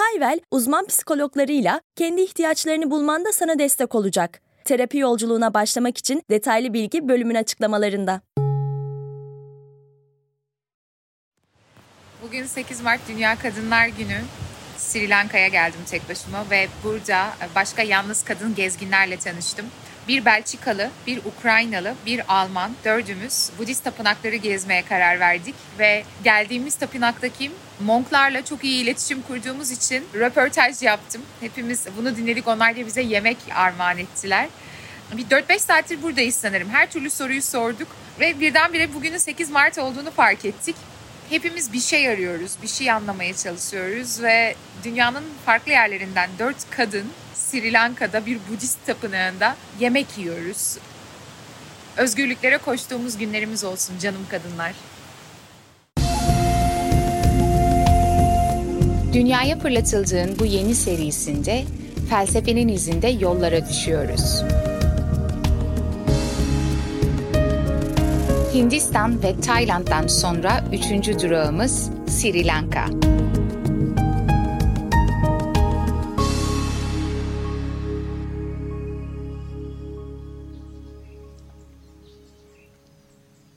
Hayvel, uzman psikologlarıyla kendi ihtiyaçlarını bulmanda sana destek olacak. Terapi yolculuğuna başlamak için detaylı bilgi bölümün açıklamalarında. Bugün 8 Mart Dünya Kadınlar Günü. Sri Lanka'ya geldim tek başıma ve burada başka yalnız kadın gezginlerle tanıştım. Bir Belçikalı, bir Ukraynalı, bir Alman, dördümüz Budist tapınakları gezmeye karar verdik ve geldiğimiz tapınaktaki monklarla çok iyi iletişim kurduğumuz için röportaj yaptım. Hepimiz bunu dinledik, onlar da bize yemek armağan ettiler. Bir 4-5 saattir buradayız sanırım. Her türlü soruyu sorduk ve birdenbire bugünün 8 Mart olduğunu fark ettik. Hepimiz bir şey arıyoruz, bir şey anlamaya çalışıyoruz ve dünyanın farklı yerlerinden dört kadın Sri Lanka'da bir Budist tapınağında yemek yiyoruz. Özgürlüklere koştuğumuz günlerimiz olsun canım kadınlar. Dünyaya fırlatıldığın bu yeni serisinde felsefenin izinde yollara düşüyoruz. Hindistan ve Tayland'dan sonra üçüncü durağımız Sri Lanka.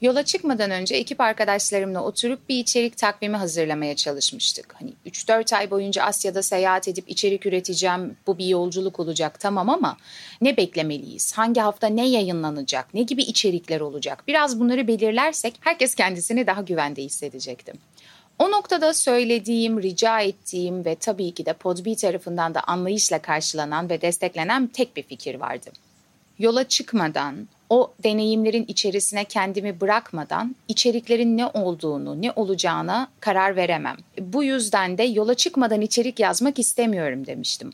Yola çıkmadan önce ekip arkadaşlarımla oturup bir içerik takvimi hazırlamaya çalışmıştık. Hani 3-4 ay boyunca Asya'da seyahat edip içerik üreteceğim, bu bir yolculuk olacak tamam ama ne beklemeliyiz? Hangi hafta ne yayınlanacak? Ne gibi içerikler olacak? Biraz bunları belirlersek herkes kendisini daha güvende hissedecekti. O noktada söylediğim, rica ettiğim ve tabii ki de Podbi tarafından da anlayışla karşılanan ve desteklenen tek bir fikir vardı. Yola çıkmadan, o deneyimlerin içerisine kendimi bırakmadan içeriklerin ne olduğunu, ne olacağına karar veremem. Bu yüzden de yola çıkmadan içerik yazmak istemiyorum demiştim.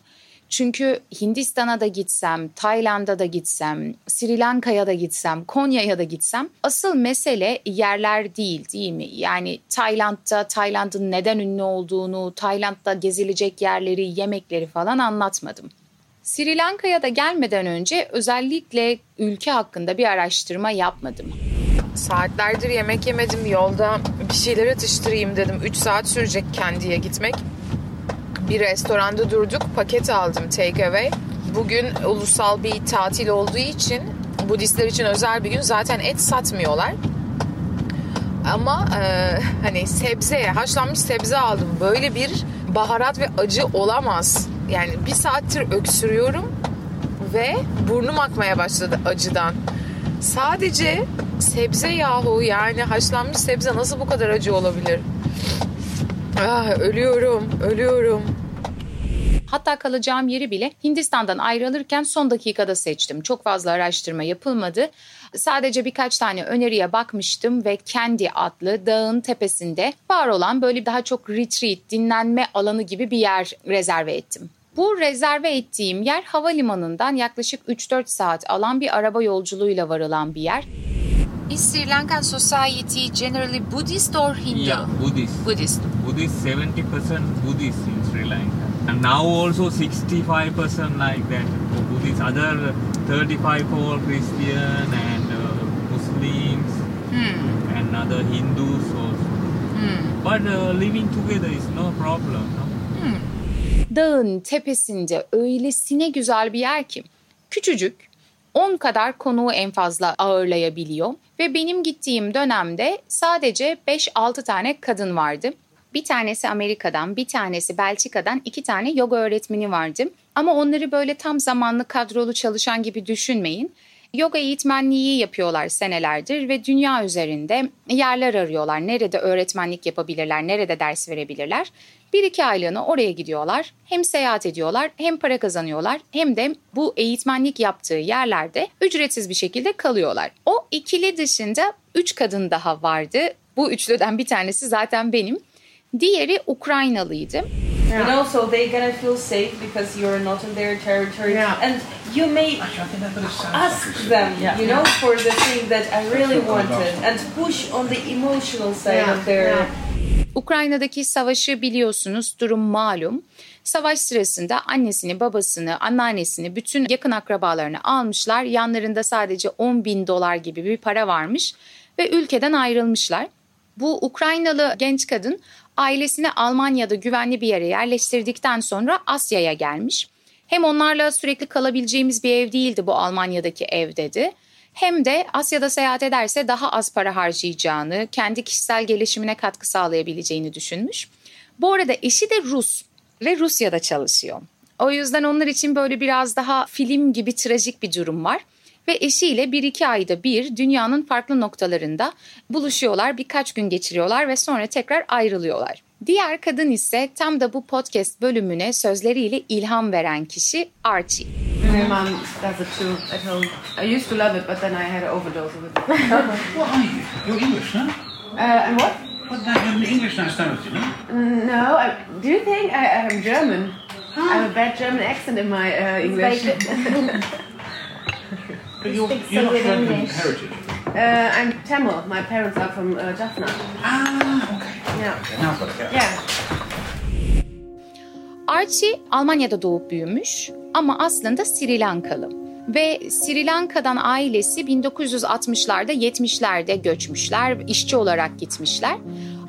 Çünkü Hindistan'a da gitsem, Tayland'a da gitsem, Sri Lanka'ya da gitsem, Konya'ya da gitsem asıl mesele yerler değil değil mi? Yani Tayland'da Tayland'ın neden ünlü olduğunu, Tayland'da gezilecek yerleri, yemekleri falan anlatmadım. Sri Lanka'ya da gelmeden önce özellikle ülke hakkında bir araştırma yapmadım. Saatlerdir yemek yemedim yolda bir şeyler atıştırayım dedim. 3 saat sürecek kendiye gitmek. Bir restoranda durduk paket aldım take away. Bugün ulusal bir tatil olduğu için Budistler için özel bir gün zaten et satmıyorlar. Ama e, hani sebze, haşlanmış sebze aldım. Böyle bir baharat ve acı olamaz. Yani bir saattir öksürüyorum ve burnum akmaya başladı acıdan. Sadece sebze yahu yani haşlanmış sebze nasıl bu kadar acı olabilir? Ah, ölüyorum, ölüyorum. Hatta kalacağım yeri bile Hindistan'dan ayrılırken son dakikada seçtim. Çok fazla araştırma yapılmadı. Sadece birkaç tane öneriye bakmıştım ve kendi adlı dağın tepesinde var olan böyle daha çok retreat, dinlenme alanı gibi bir yer rezerve ettim. Bu rezerve ettiğim yer havalimanından yaklaşık 3-4 saat alan bir araba yolculuğuyla varılan bir yer. Is Sri Lankan society generally Buddhist or Hindu? Yeah, Buddhist. Buddhist. Buddhist 70% Buddhist in Sri Lanka. And now also 65% like that. Buddhist, other 35 for Christian and uh, Muslims Hmm. and other Hindus also. Hmm. But uh, living together is no problem. No? Dağın tepesinde öylesine güzel bir yer ki küçücük 10 kadar konuğu en fazla ağırlayabiliyor ve benim gittiğim dönemde sadece 5-6 tane kadın vardı. Bir tanesi Amerika'dan, bir tanesi Belçika'dan iki tane yoga öğretmeni vardı. Ama onları böyle tam zamanlı kadrolu çalışan gibi düşünmeyin. Yoga eğitmenliği yapıyorlar senelerdir ve dünya üzerinde yerler arıyorlar. Nerede öğretmenlik yapabilirler, nerede ders verebilirler. Bir iki aylığına oraya gidiyorlar. Hem seyahat ediyorlar hem para kazanıyorlar hem de bu eğitmenlik yaptığı yerlerde ücretsiz bir şekilde kalıyorlar. O ikili dışında üç kadın daha vardı. Bu üçlüden bir tanesi zaten benim. Diğeri Ukraynalıydı. Yeah. But also they're gonna feel safe because you're not in their territory, yeah. and you may ask them, yeah. you know, for the thing that I really wanted, and push on the emotional side yeah. of their. Yeah. Ukrayna'daki savaşı biliyorsunuz, durum malum. Savaş sırasında annesini, babasını, anneannesini, bütün yakın akrabalarını almışlar. Yanlarında sadece 10 bin dolar gibi bir para varmış ve ülkeden ayrılmışlar. Bu Ukraynalı genç kadın ailesini Almanya'da güvenli bir yere yerleştirdikten sonra Asya'ya gelmiş. Hem onlarla sürekli kalabileceğimiz bir ev değildi bu Almanya'daki ev dedi. Hem de Asya'da seyahat ederse daha az para harcayacağını, kendi kişisel gelişimine katkı sağlayabileceğini düşünmüş. Bu arada eşi de Rus ve Rusya'da çalışıyor. O yüzden onlar için böyle biraz daha film gibi trajik bir durum var. Ve eşiyle bir iki ayda bir dünyanın farklı noktalarında buluşuyorlar, birkaç gün geçiriyorlar ve sonra tekrar ayrılıyorlar. Diğer kadın ise tam da bu podcast bölümüne sözleriyle ilham veren kişi Archie. My mom does it too at home. I used to love it, but then I had an overdose of it. what are you? You're English, no? Uh, and what? What, you're English nationality, no? No, I, do you think I, I'm German? I have a bad German accent in my uh, English. But you're, you're not from heritage? Uh, I'm Tamil. My parents are from uh, Jaffna. Ah, okay. Yeah. Okay, now I've got it. Yeah. Archie Almanya'da doğup büyümüş ama aslında Sri Lankalı. Ve Sri Lanka'dan ailesi 1960'larda 70'lerde göçmüşler, işçi olarak gitmişler.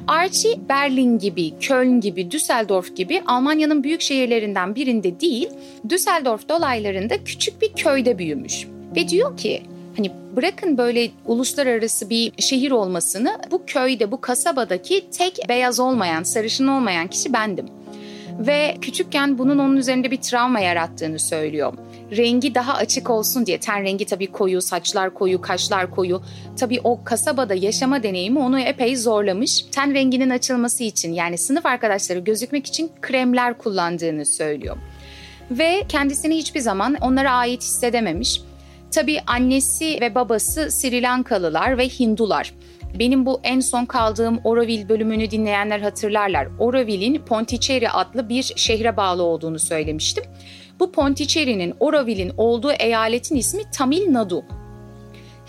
Archie Berlin gibi, Köln gibi, Düsseldorf gibi Almanya'nın büyük şehirlerinden birinde değil, Düsseldorf dolaylarında küçük bir köyde büyümüş. Ve diyor ki hani bırakın böyle uluslararası bir şehir olmasını bu köyde bu kasabadaki tek beyaz olmayan sarışın olmayan kişi bendim. Ve küçükken bunun onun üzerinde bir travma yarattığını söylüyor. Rengi daha açık olsun diye ten rengi tabii koyu, saçlar koyu, kaşlar koyu. Tabii o kasabada yaşama deneyimi onu epey zorlamış. Ten renginin açılması için yani sınıf arkadaşları gözükmek için kremler kullandığını söylüyor. Ve kendisini hiçbir zaman onlara ait hissedememiş. Tabii annesi ve babası Sri Lankalılar ve Hindular. Benim bu en son kaldığım Oroville bölümünü dinleyenler hatırlarlar. Oroville'in Pondicherry adlı bir şehre bağlı olduğunu söylemiştim. Bu Pondicherry'nin Oroville'in olduğu eyaletin ismi Tamil Nadu.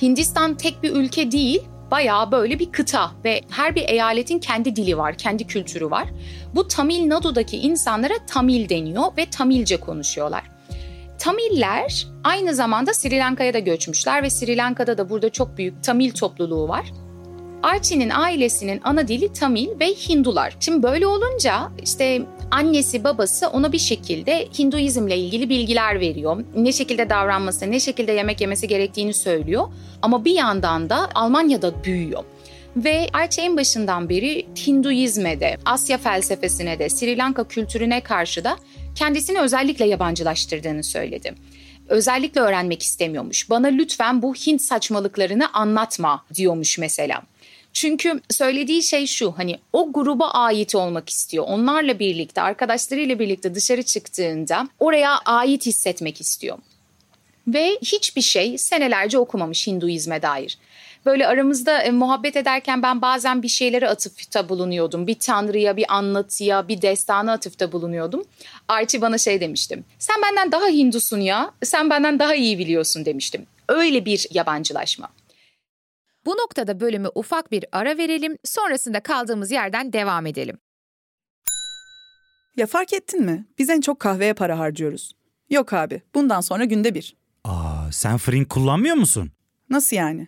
Hindistan tek bir ülke değil, bayağı böyle bir kıta ve her bir eyaletin kendi dili var, kendi kültürü var. Bu Tamil Nadu'daki insanlara Tamil deniyor ve Tamilce konuşuyorlar. Tamiller aynı zamanda Sri Lanka'ya da göçmüşler ve Sri Lanka'da da burada çok büyük Tamil topluluğu var. Archie'nin ailesinin ana dili Tamil ve Hindular. Şimdi böyle olunca işte annesi babası ona bir şekilde Hinduizmle ilgili bilgiler veriyor. Ne şekilde davranması, ne şekilde yemek yemesi gerektiğini söylüyor. Ama bir yandan da Almanya'da büyüyor. Ve Archie en başından beri Hinduizme de, Asya felsefesine de, Sri Lanka kültürüne karşı da kendisini özellikle yabancılaştırdığını söyledi. Özellikle öğrenmek istemiyormuş. Bana lütfen bu Hint saçmalıklarını anlatma diyormuş mesela. Çünkü söylediği şey şu hani o gruba ait olmak istiyor. Onlarla birlikte arkadaşlarıyla birlikte dışarı çıktığında oraya ait hissetmek istiyor. Ve hiçbir şey senelerce okumamış Hinduizme dair. Böyle aramızda e, muhabbet ederken ben bazen bir şeylere atıfta bulunuyordum. Bir tanrıya, bir anlatıya, bir destana atıfta bulunuyordum. Archie bana şey demiştim. Sen benden daha Hindusun ya. Sen benden daha iyi biliyorsun demiştim. Öyle bir yabancılaşma. Bu noktada bölümü ufak bir ara verelim, sonrasında kaldığımız yerden devam edelim. Ya fark ettin mi? Biz en çok kahveye para harcıyoruz. Yok abi, bundan sonra günde bir. Aa, sen Frink kullanmıyor musun? Nasıl yani?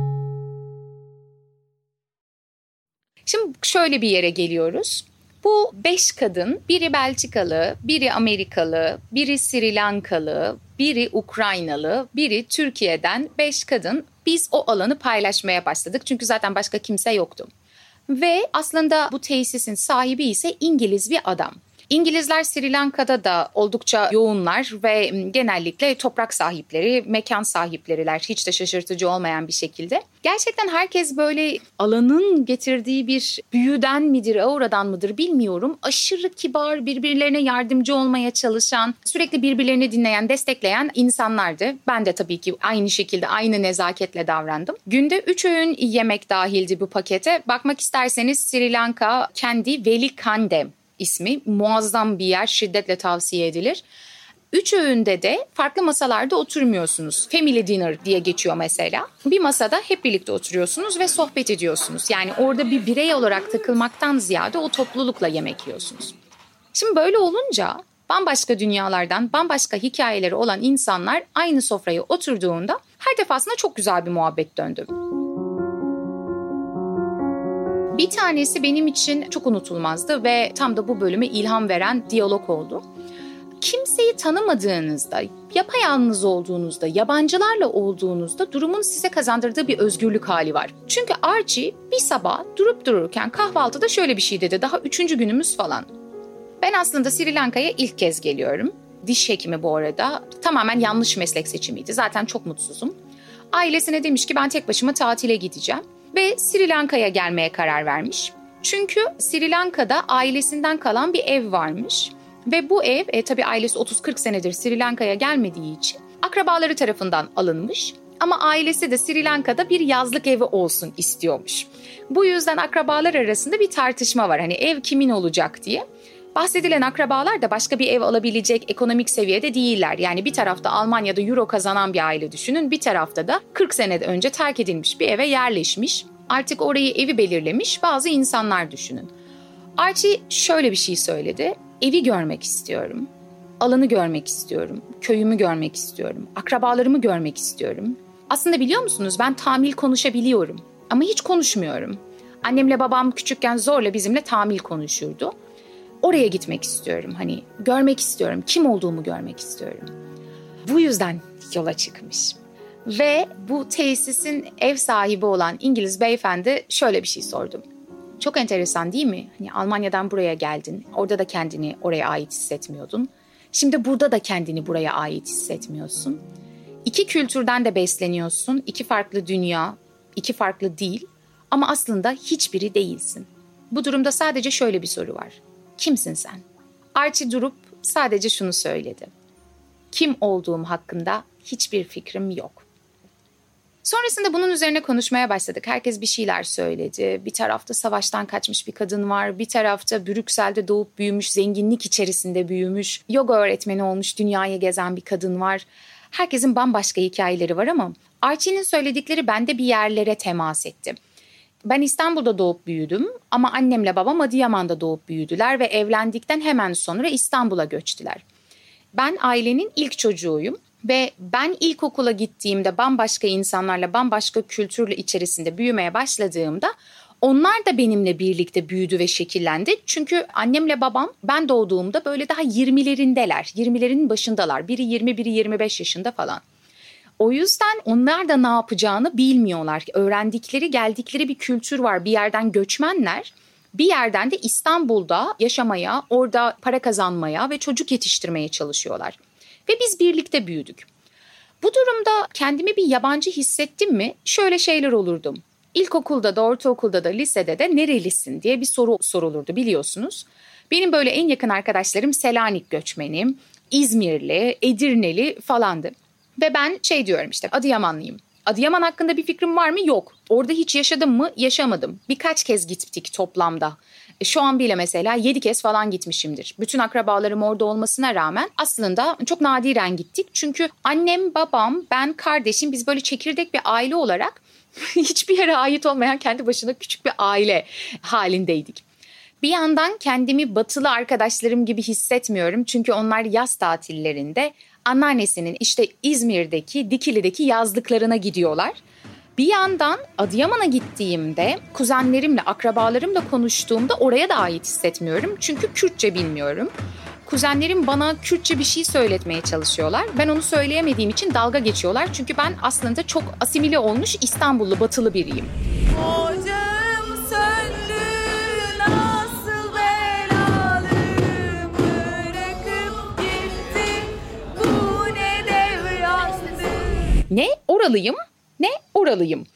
Şimdi şöyle bir yere geliyoruz. Bu beş kadın, biri Belçikalı, biri Amerikalı, biri Sri Lankalı, biri Ukraynalı, biri Türkiye'den beş kadın biz o alanı paylaşmaya başladık. Çünkü zaten başka kimse yoktu. Ve aslında bu tesisin sahibi ise İngiliz bir adam. İngilizler Sri Lanka'da da oldukça yoğunlar ve genellikle toprak sahipleri, mekan sahipleriler hiç de şaşırtıcı olmayan bir şekilde. Gerçekten herkes böyle alanın getirdiği bir büyüden midir, auradan mıdır bilmiyorum. Aşırı kibar, birbirlerine yardımcı olmaya çalışan, sürekli birbirlerini dinleyen, destekleyen insanlardı. Ben de tabii ki aynı şekilde, aynı nezaketle davrandım. Günde 3 öğün yemek dahildi bu pakete. Bakmak isterseniz Sri Lanka kendi Veli Kandem ismi. Muazzam bir yer şiddetle tavsiye edilir. Üç öğünde de farklı masalarda oturmuyorsunuz. Family dinner diye geçiyor mesela. Bir masada hep birlikte oturuyorsunuz ve sohbet ediyorsunuz. Yani orada bir birey olarak takılmaktan ziyade o toplulukla yemek yiyorsunuz. Şimdi böyle olunca bambaşka dünyalardan, bambaşka hikayeleri olan insanlar aynı sofraya oturduğunda her defasında çok güzel bir muhabbet döndü. Bir tanesi benim için çok unutulmazdı ve tam da bu bölüme ilham veren diyalog oldu. Kimseyi tanımadığınızda, yapayalnız olduğunuzda, yabancılarla olduğunuzda durumun size kazandırdığı bir özgürlük hali var. Çünkü Archie bir sabah durup dururken kahvaltıda şöyle bir şey dedi. Daha üçüncü günümüz falan. Ben aslında Sri Lanka'ya ilk kez geliyorum. Diş hekimi bu arada. Tamamen yanlış meslek seçimiydi. Zaten çok mutsuzum. Ailesine demiş ki ben tek başıma tatile gideceğim ve Sri Lanka'ya gelmeye karar vermiş. Çünkü Sri Lanka'da ailesinden kalan bir ev varmış ve bu ev e, tabii ailesi 30-40 senedir Sri Lanka'ya gelmediği için akrabaları tarafından alınmış ama ailesi de Sri Lanka'da bir yazlık evi olsun istiyormuş. Bu yüzden akrabalar arasında bir tartışma var. Hani ev kimin olacak diye. Bahsedilen akrabalar da başka bir ev alabilecek ekonomik seviyede değiller. Yani bir tarafta Almanya'da euro kazanan bir aile düşünün. Bir tarafta da 40 sene önce terk edilmiş bir eve yerleşmiş. Artık orayı evi belirlemiş bazı insanlar düşünün. Archie şöyle bir şey söyledi. Evi görmek istiyorum. Alanı görmek istiyorum. Köyümü görmek istiyorum. Akrabalarımı görmek istiyorum. Aslında biliyor musunuz ben tamil konuşabiliyorum. Ama hiç konuşmuyorum. Annemle babam küçükken zorla bizimle tamil konuşurdu oraya gitmek istiyorum. Hani görmek istiyorum. Kim olduğumu görmek istiyorum. Bu yüzden yola çıkmış. Ve bu tesisin ev sahibi olan İngiliz beyefendi şöyle bir şey sordum. Çok enteresan değil mi? Hani Almanya'dan buraya geldin. Orada da kendini oraya ait hissetmiyordun. Şimdi burada da kendini buraya ait hissetmiyorsun. İki kültürden de besleniyorsun. İki farklı dünya, iki farklı dil ama aslında hiçbiri değilsin. Bu durumda sadece şöyle bir soru var. Kimsin sen? Archie durup sadece şunu söyledi. Kim olduğum hakkında hiçbir fikrim yok. Sonrasında bunun üzerine konuşmaya başladık. Herkes bir şeyler söyledi. Bir tarafta savaştan kaçmış bir kadın var. Bir tarafta Brüksel'de doğup büyümüş, zenginlik içerisinde büyümüş, yoga öğretmeni olmuş, dünyayı gezen bir kadın var. Herkesin bambaşka hikayeleri var ama Archie'nin söyledikleri bende bir yerlere temas etti. Ben İstanbul'da doğup büyüdüm ama annemle babam Adıyaman'da doğup büyüdüler ve evlendikten hemen sonra İstanbul'a göçtüler. Ben ailenin ilk çocuğuyum ve ben ilkokula gittiğimde bambaşka insanlarla bambaşka kültürle içerisinde büyümeye başladığımda onlar da benimle birlikte büyüdü ve şekillendi. Çünkü annemle babam ben doğduğumda böyle daha 20'lerindeler. 20'lerin başındalar. Biri 20, biri 25 yaşında falan. O yüzden onlar da ne yapacağını bilmiyorlar. Öğrendikleri, geldikleri bir kültür var. Bir yerden göçmenler. Bir yerden de İstanbul'da yaşamaya, orada para kazanmaya ve çocuk yetiştirmeye çalışıyorlar. Ve biz birlikte büyüdük. Bu durumda kendimi bir yabancı hissettim mi şöyle şeyler olurdum. İlkokulda da, ortaokulda da, lisede de nerelisin diye bir soru sorulurdu biliyorsunuz. Benim böyle en yakın arkadaşlarım Selanik göçmenim, İzmirli, Edirneli falandı. Ve ben şey diyorum işte Adıyamanlıyım. Adıyaman hakkında bir fikrim var mı? Yok. Orada hiç yaşadım mı? Yaşamadım. Birkaç kez gittik toplamda. E, şu an bile mesela yedi kez falan gitmişimdir. Bütün akrabalarım orada olmasına rağmen aslında çok nadiren gittik. Çünkü annem, babam, ben, kardeşim biz böyle çekirdek bir aile olarak hiçbir yere ait olmayan kendi başına küçük bir aile halindeydik. Bir yandan kendimi batılı arkadaşlarım gibi hissetmiyorum. Çünkü onlar yaz tatillerinde anneannesinin işte İzmir'deki Dikili'deki yazlıklarına gidiyorlar. Bir yandan Adıyaman'a gittiğimde kuzenlerimle, akrabalarımla konuştuğumda oraya da ait hissetmiyorum. Çünkü Kürtçe bilmiyorum. Kuzenlerim bana Kürtçe bir şey söyletmeye çalışıyorlar. Ben onu söyleyemediğim için dalga geçiyorlar. Çünkü ben aslında çok asimile olmuş İstanbullu, batılı biriyim. Ocağım Ne oralıyım ne oralıyım.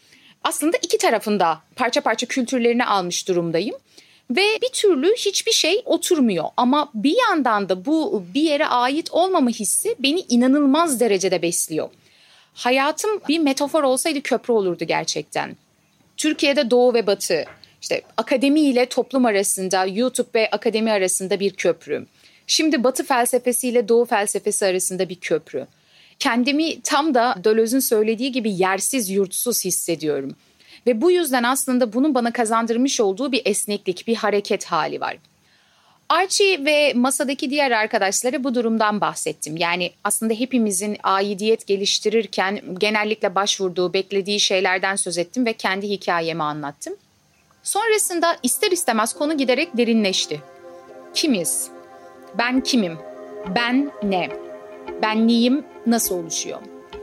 Aslında iki tarafında parça parça kültürlerini almış durumdayım. Ve bir türlü hiçbir şey oturmuyor. Ama bir yandan da bu bir yere ait olmama hissi beni inanılmaz derecede besliyor. Hayatım bir metafor olsaydı köprü olurdu gerçekten. Türkiye'de doğu ve batı, işte akademi ile toplum arasında, YouTube ve akademi arasında bir köprü. Şimdi batı felsefesiyle doğu felsefesi arasında bir köprü. Kendimi tam da Döloz'un söylediği gibi yersiz yurtsuz hissediyorum. Ve bu yüzden aslında bunun bana kazandırmış olduğu bir esneklik, bir hareket hali var. Archie ve masadaki diğer arkadaşlara bu durumdan bahsettim. Yani aslında hepimizin aidiyet geliştirirken genellikle başvurduğu, beklediği şeylerden söz ettim ve kendi hikayemi anlattım. Sonrasında ister istemez konu giderek derinleşti. Kimiz? Ben kimim? Ben ne? Benliğim nasıl oluşuyor?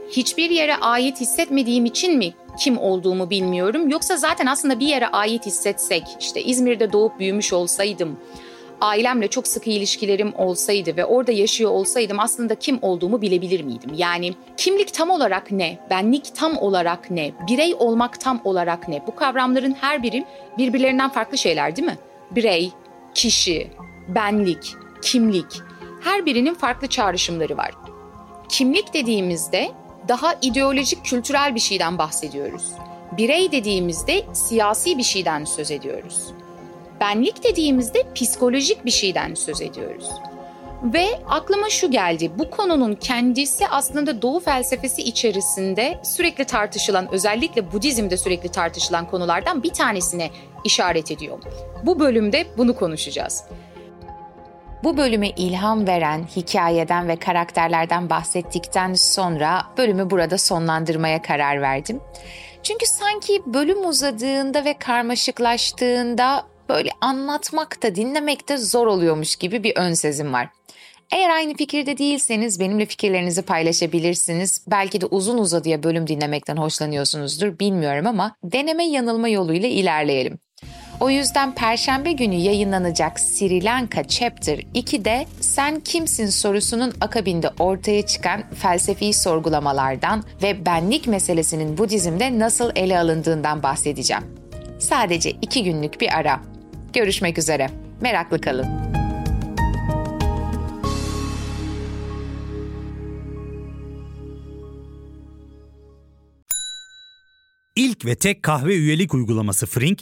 Hiçbir yere ait hissetmediğim için mi kim olduğumu bilmiyorum. Yoksa zaten aslında bir yere ait hissetsek, işte İzmir'de doğup büyümüş olsaydım, ailemle çok sıkı ilişkilerim olsaydı ve orada yaşıyor olsaydım aslında kim olduğumu bilebilir miydim? Yani kimlik tam olarak ne? Benlik tam olarak ne? Birey olmak tam olarak ne? Bu kavramların her biri birbirlerinden farklı şeyler değil mi? Birey, kişi, benlik, kimlik her birinin farklı çağrışımları var. Kimlik dediğimizde daha ideolojik kültürel bir şeyden bahsediyoruz. Birey dediğimizde siyasi bir şeyden söz ediyoruz. Benlik dediğimizde psikolojik bir şeyden söz ediyoruz. Ve aklıma şu geldi. Bu konunun kendisi aslında Doğu felsefesi içerisinde sürekli tartışılan, özellikle Budizm'de sürekli tartışılan konulardan bir tanesine işaret ediyor. Bu bölümde bunu konuşacağız. Bu bölüme ilham veren hikayeden ve karakterlerden bahsettikten sonra bölümü burada sonlandırmaya karar verdim. Çünkü sanki bölüm uzadığında ve karmaşıklaştığında böyle anlatmak da dinlemek de zor oluyormuş gibi bir ön sezim var. Eğer aynı fikirde değilseniz benimle fikirlerinizi paylaşabilirsiniz. Belki de uzun uzadıya bölüm dinlemekten hoşlanıyorsunuzdur bilmiyorum ama deneme yanılma yoluyla ilerleyelim. O yüzden Perşembe günü yayınlanacak Sri Lanka Chapter 2'de sen kimsin sorusunun akabinde ortaya çıkan felsefi sorgulamalardan ve benlik meselesinin Budizm'de nasıl ele alındığından bahsedeceğim. Sadece iki günlük bir ara. Görüşmek üzere. Meraklı kalın. İlk ve tek kahve üyelik uygulaması Frink,